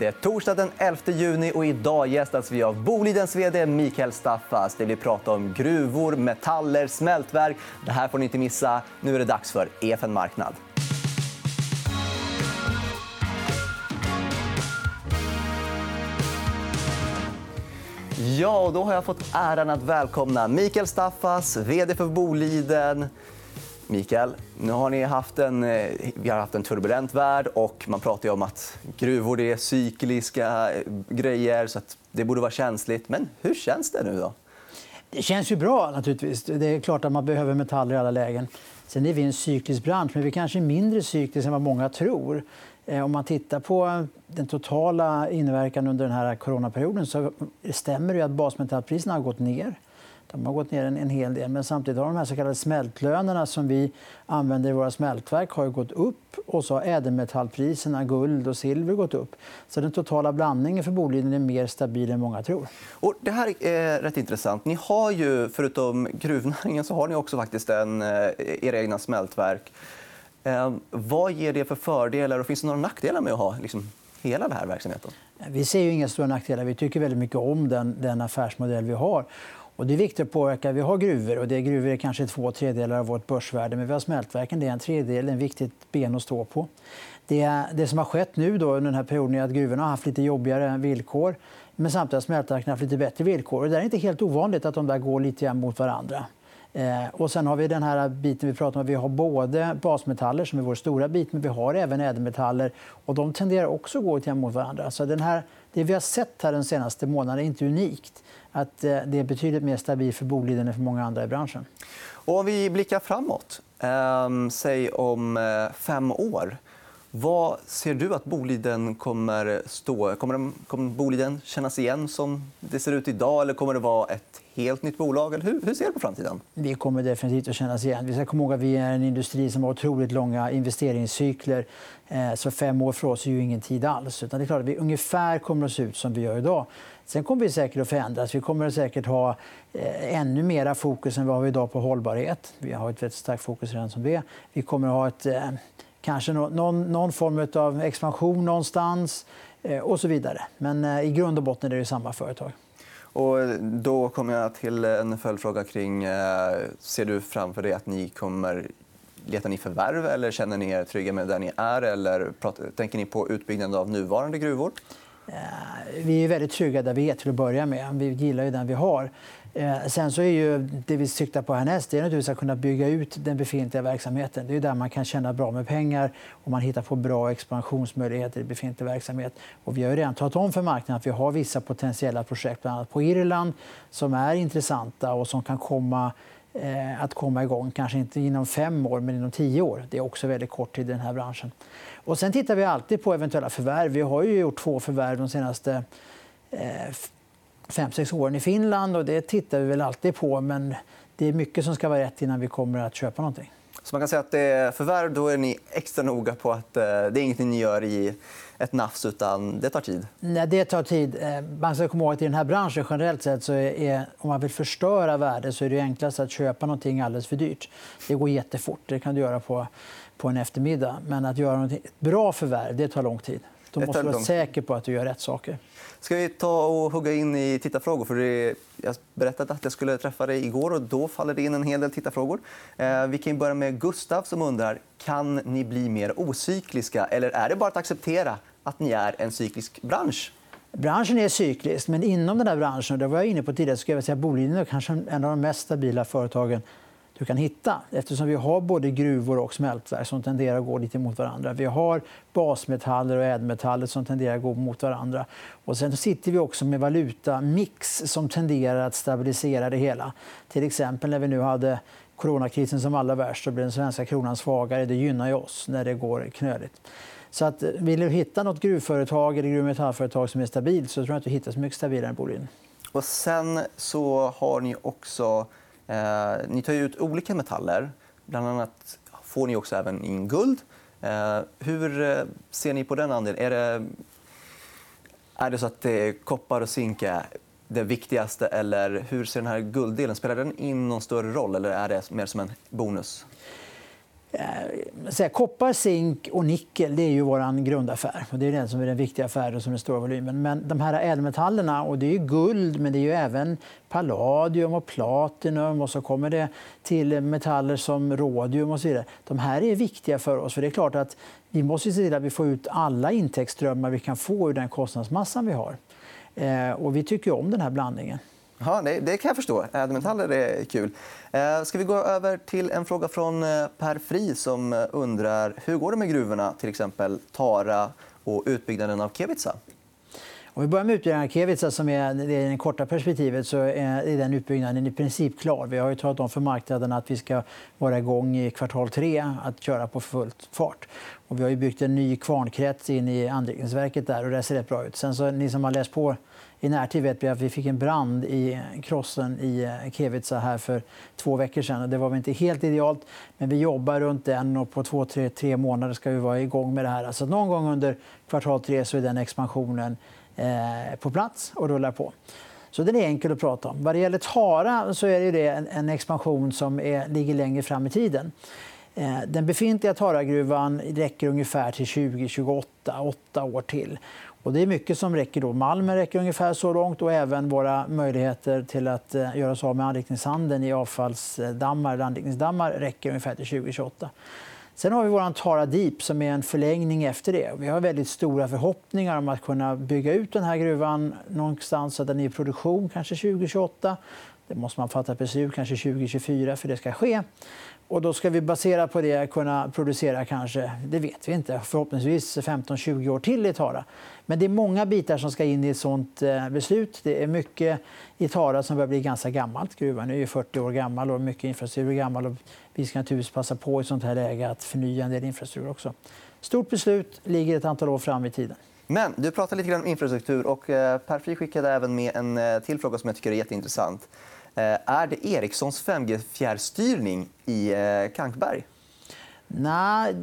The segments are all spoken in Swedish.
Det är torsdag den 11 juni och idag gästas vi av Bolidens vd Mikael Staffas. Det blir prata om gruvor, metaller, smältverk. Det här får ni inte missa. Nu är det dags för EFN Marknad. Ja, och då har jag fått äran att välkomna Mikael Staffas, vd för Boliden. Mikael, nu har ni haft en, eh, vi har haft en turbulent värld. och Man pratar om att gruvor är cykliska eh, grejer. så att Det borde vara känsligt. Men hur känns det nu? då? Det känns ju bra. naturligtvis. Det är klart att man behöver metaller i alla lägen. Sen är vi en cyklisk bransch, men vi kanske är mindre cykliska än vad många tror. Eh, om man tittar på den totala inverkan under den här coronaperioden så stämmer det att basmetallpriserna har gått ner. De har gått ner en, en hel del. Men samtidigt har de här så kallade smältlönerna som vi använder i våra smältverk har gått upp. Och så har ädelmetallpriserna, guld och silver, gått upp. Så den totala blandningen för Boliden är mer stabil än många tror. Och det här är rätt intressant. Ni har ju, förutom gruvnäringen så har ni också faktiskt en, eh, era egna smältverk. Eh, vad ger det för fördelar och finns det några nackdelar med att ha liksom, hela den här verksamheten? Vi ser ju inga stora nackdelar. Vi tycker väldigt mycket om den, den affärsmodell vi har. Och det är viktigt att påverka. Vi har gruvor och det gruvor är kanske två tredjedelar av vårt börsvärde. Men vi har smältverken, det är en tredjedel, ett viktigt ben att stå på. Det, det som har skett nu då, under den här perioden är att gruvorna har haft lite jobbigare villkor. Men samtidigt har smältverken haft lite bättre villkor. Och det är inte helt ovanligt att de där går lite mot varandra. Eh, och sen har vi den här biten vi pratar om. Vi har både basmetaller, som är vår stora bit, men vi har även ädelmetaller. Och de tenderar också att gå mot varandra. Så den här, det vi har sett här den senaste månaden är inte unikt att eh, det är betydligt mer stabilt för Boliden än för många andra i branschen. Och om vi blickar framåt, eh, säg om eh, fem år. Vad ser du att Boliden kommer stå? Kommer, kommer Boliden kännas igen som det ser ut idag? Eller kommer det vara ett helt nytt bolag? Eller hur, hur ser du på framtiden? Vi kommer definitivt att kännas igen. Vi ska komma ihåg att vi är en industri som har otroligt långa investeringscykler. Eh, så fem år för oss är ju ingen tid alls. Utan det är klart att vi ungefär kommer att se ut som vi gör idag. Sen kommer vi säkert att förändras. Vi kommer säkert ha eh, ännu mer fokus än vad vi har idag på hållbarhet. Vi har ett väldigt starkt fokus redan som det. Vi kommer att ha ett, eh, kanske någon, någon form av expansion någonstans eh, och så vidare. Men i grund och botten är det samma företag. Och då kommer jag till en följdfråga kring... Ser du framför dig att ni kommer Letar ni förvärv eller känner ni er trygga med där ni är? Eller tänker ni på utbyggnaden av nuvarande gruvor? Eh, vi är väldigt trygga där vi är till att börja med. Vi gillar ju den vi har. Eh, sen så är ju det vi siktar på härnäst är naturligtvis att kunna bygga ut den befintliga verksamheten. Det är där man kan tjäna bra med pengar och man hittar på bra expansionsmöjligheter i befintlig verksamhet. Och vi har redan talat om för marknaden att vi har vissa potentiella projekt, bland annat på Irland, som är intressanta och som kan komma eh, att komma igång. Kanske inte inom fem år, men inom tio år. Det är också väldigt kort tid i den här branschen. Och sen tittar vi alltid på eventuella förvärv. Vi har ju gjort två förvärv de senaste eh, fem, sex åren i Finland. och Det tittar vi väl alltid på. Men det är mycket som ska vara rätt innan vi kommer att köpa någonting. Så man kan säga att det är förvärv då är ni extra noga på att eh, det är inget ni gör i ett nafs, utan det tar tid? Nej, det tar tid. Eh, man ska komma ihåg att i den här branschen generellt sett så är, om man vill förstöra värde så är det enklast att köpa någonting alldeles för dyrt. Det går jättefort. Det kan du göra på på en eftermiddag. Men att göra något bra förvärv det tar lång tid. Då måste du vara säker på att du gör rätt saker. Ska vi ta och hugga in i tittarfrågor? För det... Jag berättade att jag skulle träffa dig igår och då faller det in en hel del tittarfrågor. Eh, vi kan börja med Gustav som undrar kan ni bli mer ocykliska eller är det bara att acceptera att ni är en cyklisk bransch? Branschen är cyklisk, men inom den här branschen, det var jag inne på tidigare, så ska jag säga Boliden är kanske en av de mest stabila företagen du kan hitta. Eftersom vi har både gruvor och smältverk som tenderar att gå lite mot varandra. Vi har basmetaller och ädelmetaller som tenderar att gå mot varandra. Och sen sitter vi också med valutamix som tenderar att stabilisera det hela. Till exempel när vi nu hade coronakrisen som allra värst så blev den svenska kronan svagare. Det gynnar ju oss när det går knöligt. Så att, eh, vill du hitta nåt gruvföretag eller gruvmetallföretag som är stabilt så tror jag att du hittar så mycket stabilare än Boliden. Och sen så har ni också Eh, ni tar ut olika metaller. Bland annat får ni också även in guld. Eh, hur eh, ser ni på den andelen? Är det, är det så att det koppar och zink är det viktigaste? Eller hur ser den här gulddelen Spelar den in någon större roll eller är det mer som en bonus? Eh, koppar, zink och nickel det är ju vår grundaffär. Och det är den som är den viktiga affären som är den stora volymen. Men de här ädelmetallerna, och det är guld men det är ju även palladium och platinum och så kommer det till metaller som rodium och så vidare. De här är viktiga för oss. för det är klart att Vi måste se till att vi får ut alla intäktsströmmar vi kan få ur den kostnadsmassan vi har. Eh, och vi tycker om den här blandningen. Ja, det, det kan jag förstå. Ädelmetaller är kul. Eh, ska vi gå över till en fråga från eh, Per Fri som eh, undrar hur går det med gruvorna, till exempel Tara och utbyggnaden av Kevitsa? Om vi börjar med utbyggnaden av Kevitsa, som är det, det korta perspektivet, så är den utbyggnaden i princip klar. Vi har ju talat om för marknaden att vi ska vara igång i kvartal tre att köra på full fart. Och vi har ju byggt en ny kvarnkrets in i anrikningsverket där och det ser rätt bra ut. Sen så, ni som har läst på i närtid vet vi att vi fick en brand i krossen i eh, Kevitsa här för två veckor sedan. Det var inte helt idealt, men vi jobbar runt den och på två, tre, tre månader ska vi vara igång med det här. Alltså någon gång under kvartal tre så är den expansionen eh, på plats och rullar på. Så den är enkel att prata om. Vad det gäller Tara så är det en, expansion som är, ligger längre fram i tiden. Eh, den befintliga Taragruvan räcker ungefär till 2028, åtta år till. Och det är mycket som räcker. Då. Malmen räcker ungefär så långt och även våra möjligheter till att eh, göra oss av med anrikningshandeln i avfallsdammar eller anrikningsdammar räcker ungefär till 2028. Sen har vi vår Tara Deep som är en förlängning efter det. Vi har väldigt stora förhoppningar om att kunna bygga ut den här gruvan någonstans så att den är i produktion kanske 2028. Det måste man fatta beslut kanske 2024 för det ska ske. Och då ska vi baserat på det kunna producera kanske, det vet vi inte, förhoppningsvis 15-20 år till i Tara. Men det är många bitar som ska in i ett sånt eh, beslut. Det är mycket i Tara som börjar bli ganska gammalt. Gruvan är ju 40 år gammal och mycket infrastruktur är gammal. Och vi ska naturligtvis passa på i sånt här läge att förnya en del infrastruktur också. Stort beslut ligger ett antal år fram i tiden. Men du pratade lite grann om infrastruktur och eh, Per Fri skickade även med en eh, till fråga som jag tycker är jätteintressant. Eh, är det Ericssons 5G-fjärrstyrning i eh, Kankberg? Nej,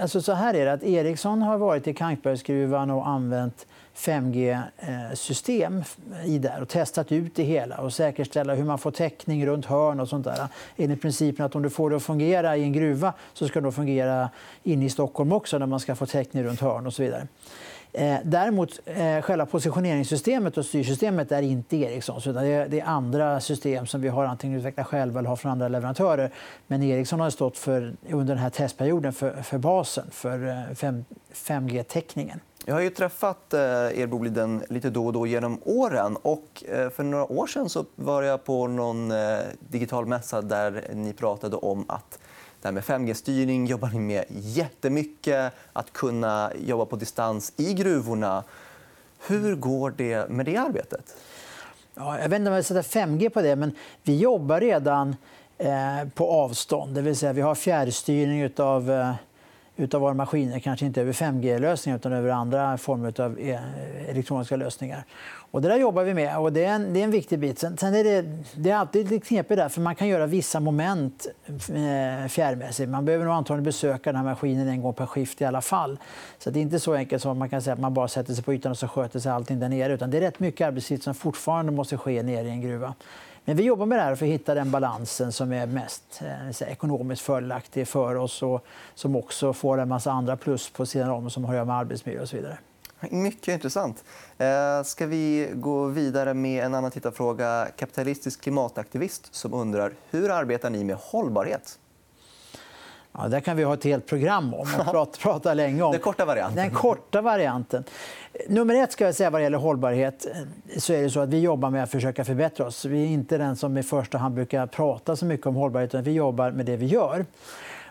alltså så här är det. Att Ericsson har varit i Kankbergsgruvan och använt 5G-system eh, i där och testat ut det hela och säkerställa hur man får täckning runt hörn och sånt där. Enligt principen att om du får det att fungera i en gruva så ska det fungera inne i Stockholm också när man ska få täckning runt hörn och så vidare. Eh, däremot, eh, själva positioneringssystemet och styrsystemet är inte Ericssons. Utan det, är, andra system som vi har antingen utvecklat själva eller har från andra leverantörer. Men Ericsson har stått för, under den här testperioden för, för basen, för eh, 5, g täckningen Jag har ju träffat er Boliden lite då och då genom åren. Och för några år sedan så var jag på någon digital mässa där ni pratade om att det här med 5G-styrning jobbar ni med jättemycket. Att kunna jobba på distans i gruvorna. Hur går det med det arbetet? Ja, jag vet inte om jag sätter 5G på det, men vi jobbar redan eh, på avstånd. Det vill säga, vi har fjärrstyrning av eh, utav våra maskiner, kanske inte över 5G-lösningar utan över andra former av eh, elektroniska lösningar. Och det där jobbar vi med och det är en, det är en viktig bit. Sen, sen är det, det är alltid lite knepigt där, för man kan göra vissa moment eh, fjärrmässigt. Man behöver nog antagligen besöka den här maskinen en gång per skift i alla fall. Så det är inte så enkelt som man kan säga att man bara sätter sig på ytan och så sköter sig allting där nere. Utan det är rätt mycket arbetstid som fortfarande måste ske nere i en gruva. Men vi jobbar med det här för att hitta den balansen som är mest eh, ekonomiskt fördelaktig för oss och som också får en massa andra plus på sidan om som har att göra med arbetsmiljö och så vidare. Mycket intressant. Eh, ska vi gå vidare med en annan tittarfråga. Kapitalistisk klimataktivist som undrar hur arbetar ni med hållbarhet? Ja, det kan vi ha ett helt program om och prata, prata länge om. Den korta varianten. Den korta varianten. Nummer ett ska jag säga vad gäller hållbarhet så är det så att vi jobbar med att försöka förbättra oss. Vi är inte den som i första hand brukar prata så mycket om hållbarhet utan vi jobbar med det vi gör.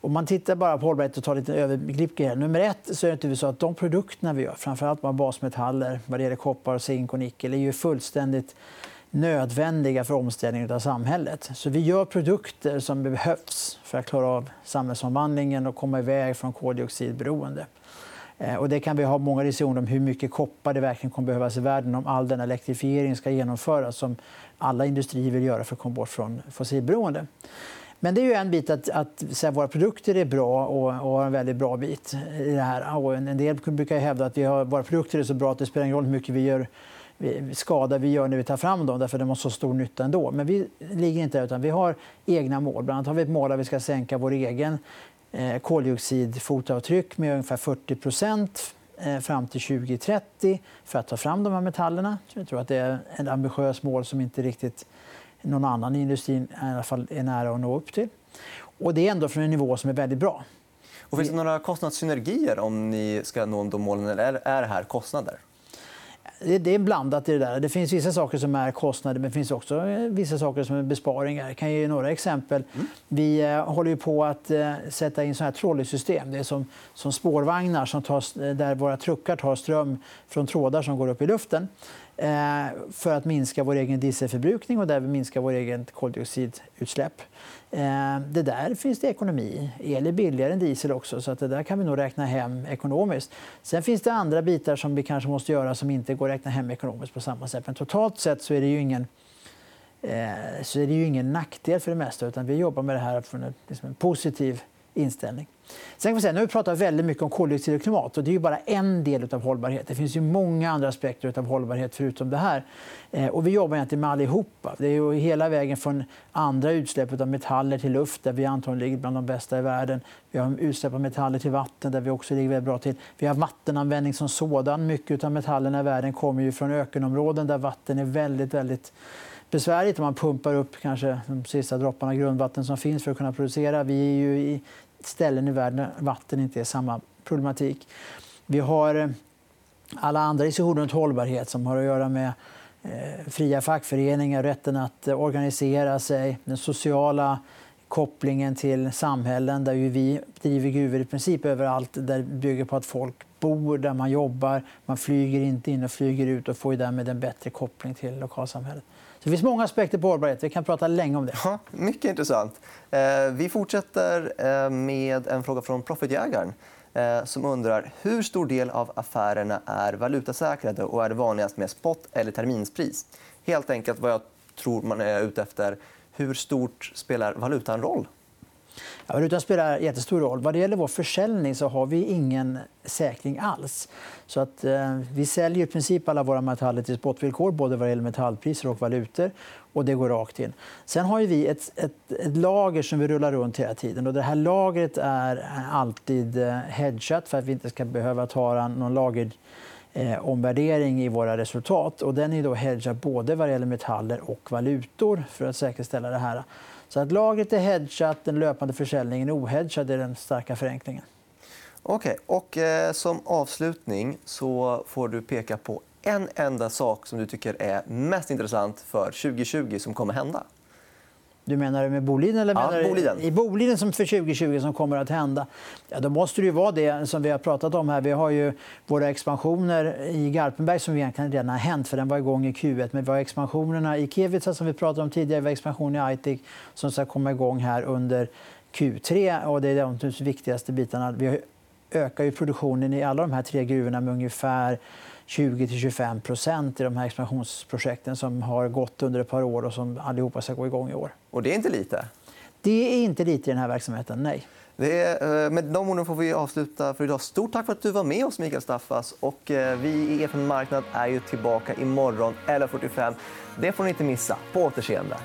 Om man tittar bara på hållbarhet och tar lite överblick här. Nummer ett så är det så att de produkterna vi gör, framförallt med basmetaller, vad det gäller koppar, zink och nickel, är ju fullständigt nödvändiga för omställningen av samhället. Så vi gör produkter som behövs för att klara av samhällsomvandlingen och komma iväg från koldioxidberoende. Eh, och det kan vi ha många diskussioner om hur mycket koppar det verkligen kommer behövas i världen om all den elektrifiering ska genomföras som alla industrier vill göra för att komma bort från fossilberoende. Men det är ju en bit att, att att våra produkter är bra och, och har en väldigt bra bit i det här. Och en, del brukar hävda att vi har, våra produkter är så bra att det spelar ingen roll hur mycket vi gör skada vi gör när vi tar fram dem, därför de har så stor nytta ändå. Men vi ligger inte där, utan vi har egna mål. Bland annat har vi ett mål att vi ska sänka vår egen eh, koldioxidfotavtryck med ungefär 40 eh, fram till 2030 för att ta fram de här metallerna. Jag tror att det är ett ambitiöst mål som inte riktigt någon annan i industrin i alla fall är nära att nå upp till. Och det är ändå från en nivå som är väldigt bra. Och finns det några kostnadssynergier om ni ska nå de målen? Eller är det här kostnader? Det är blandat i det där. Det finns vissa saker som är kostnader men det finns också eh, vissa saker som är besparingar. Jag kan ge några exempel. Mm. Vi eh, håller på att eh, sätta in såna här trolleysystem. Det är som, som spårvagnar som tar, där våra truckar tar ström från trådar som går upp i luften Eh, för att minska vår egen dieselförbrukning och därmed minska vår egen koldioxidutsläpp. Eh, det där finns det ekonomi El är billigare än diesel också, så att det där kan vi nog räkna hem ekonomiskt. Sen finns det andra bitar som vi kanske måste göra som inte går att räkna hem ekonomiskt på samma sätt. Men totalt sett så är det ju ingen, eh, så är det ju ingen nackdel för det mesta. utan Vi jobbar med det här från en, liksom en positiv inställning. Sen kan vi säga, nu har vi pratat väldigt mycket om koldioxid och klimat. och Det är ju bara en del av hållbarhet. Det finns ju många andra aspekter av hållbarhet förutom det här. Eh, och vi jobbar egentligen med allihopa. Det är ju hela vägen från andra utsläpp av metaller till luft där vi antagligen ligger bland de bästa i världen. Vi har utsläpp av metaller till vatten där vi också ligger väldigt bra till. Vi har vattenanvändning som sådan. Mycket av metallerna i världen kommer ju från ökenområden där vatten är väldigt, väldigt besvärligt. Man pumpar upp kanske de sista dropparna grundvatten som finns för att kunna producera. Vi är ju i ställen i världen där vatten inte är samma problematik. Vi har eh, alla andra diskussioner runt hållbarhet som har att göra med eh, fria fackföreningar, rätten att eh, organisera sig, den sociala kopplingen till samhällen där vi driver gruvor i princip överallt där det bygger på att folk bor där man jobbar. Man flyger inte in och flyger ut och får därmed en bättre koppling till lokalsamhället. Det finns många aspekter på hållbarhet. Vi kan prata länge om det. Ja, mycket intressant. Eh, vi fortsätter eh, med en fråga från Profitjägaren eh, som undrar hur stor del av affärerna är valutasäkrade och är det vanligast med spot eller terminspris. Helt enkelt vad jag tror man är ute efter. Hur stort spelar valutan roll? Ja, valutan spelar jättestor roll. Vad det gäller vår försäljning så har vi ingen säkring alls. Så att, eh, vi säljer i princip alla våra metaller till spotvillkor både vad gäller metallpriser och valutor. Och det går rakt in. Sen har vi ett, ett, ett, lager som vi rullar runt hela tiden. Och det här lagret är alltid eh, hedgat för att vi inte ska behöva ta någon lager eh, omvärdering i våra resultat. Och den är då hedgad både vad gäller metaller och valutor för att säkerställa det här. Så att lagret är hedgat, den löpande försäljningen är ohedgad. är den starka förenklingen. Okay. Och, eh, som avslutning så får du peka på en enda sak som du tycker är mest intressant för 2020 som kommer hända. Du menar med Boliden? Eller menar ja, Boliden. I Boliden som för 2020 som kommer att hända? Ja, då måste det vara det som vi har pratat om här. Vi har ju våra expansioner i Garpenberg som egentligen redan har hänt för den var igång i Q1. Men vi har expansionerna i Kevitsa som vi pratade om tidigare. Vi har expansion i Aitik som ska komma igång här under Q3. Och det är de viktigaste bitarna. Vi ökar ju produktionen i alla de här tre gruvorna med ungefär 20-25% i de här expansionsprojekten som har gått under ett par år och som allihopa ska gå igång i år. Och det är inte lite? Det är inte lite i den här verksamheten, nej. Är, eh, med de orden får vi avsluta för idag. Stort tack för att du var med oss, Mikael Staffas. Och eh, vi i EFN Marknad är ju tillbaka imorgon 11.45. Det får ni inte missa. På återseende.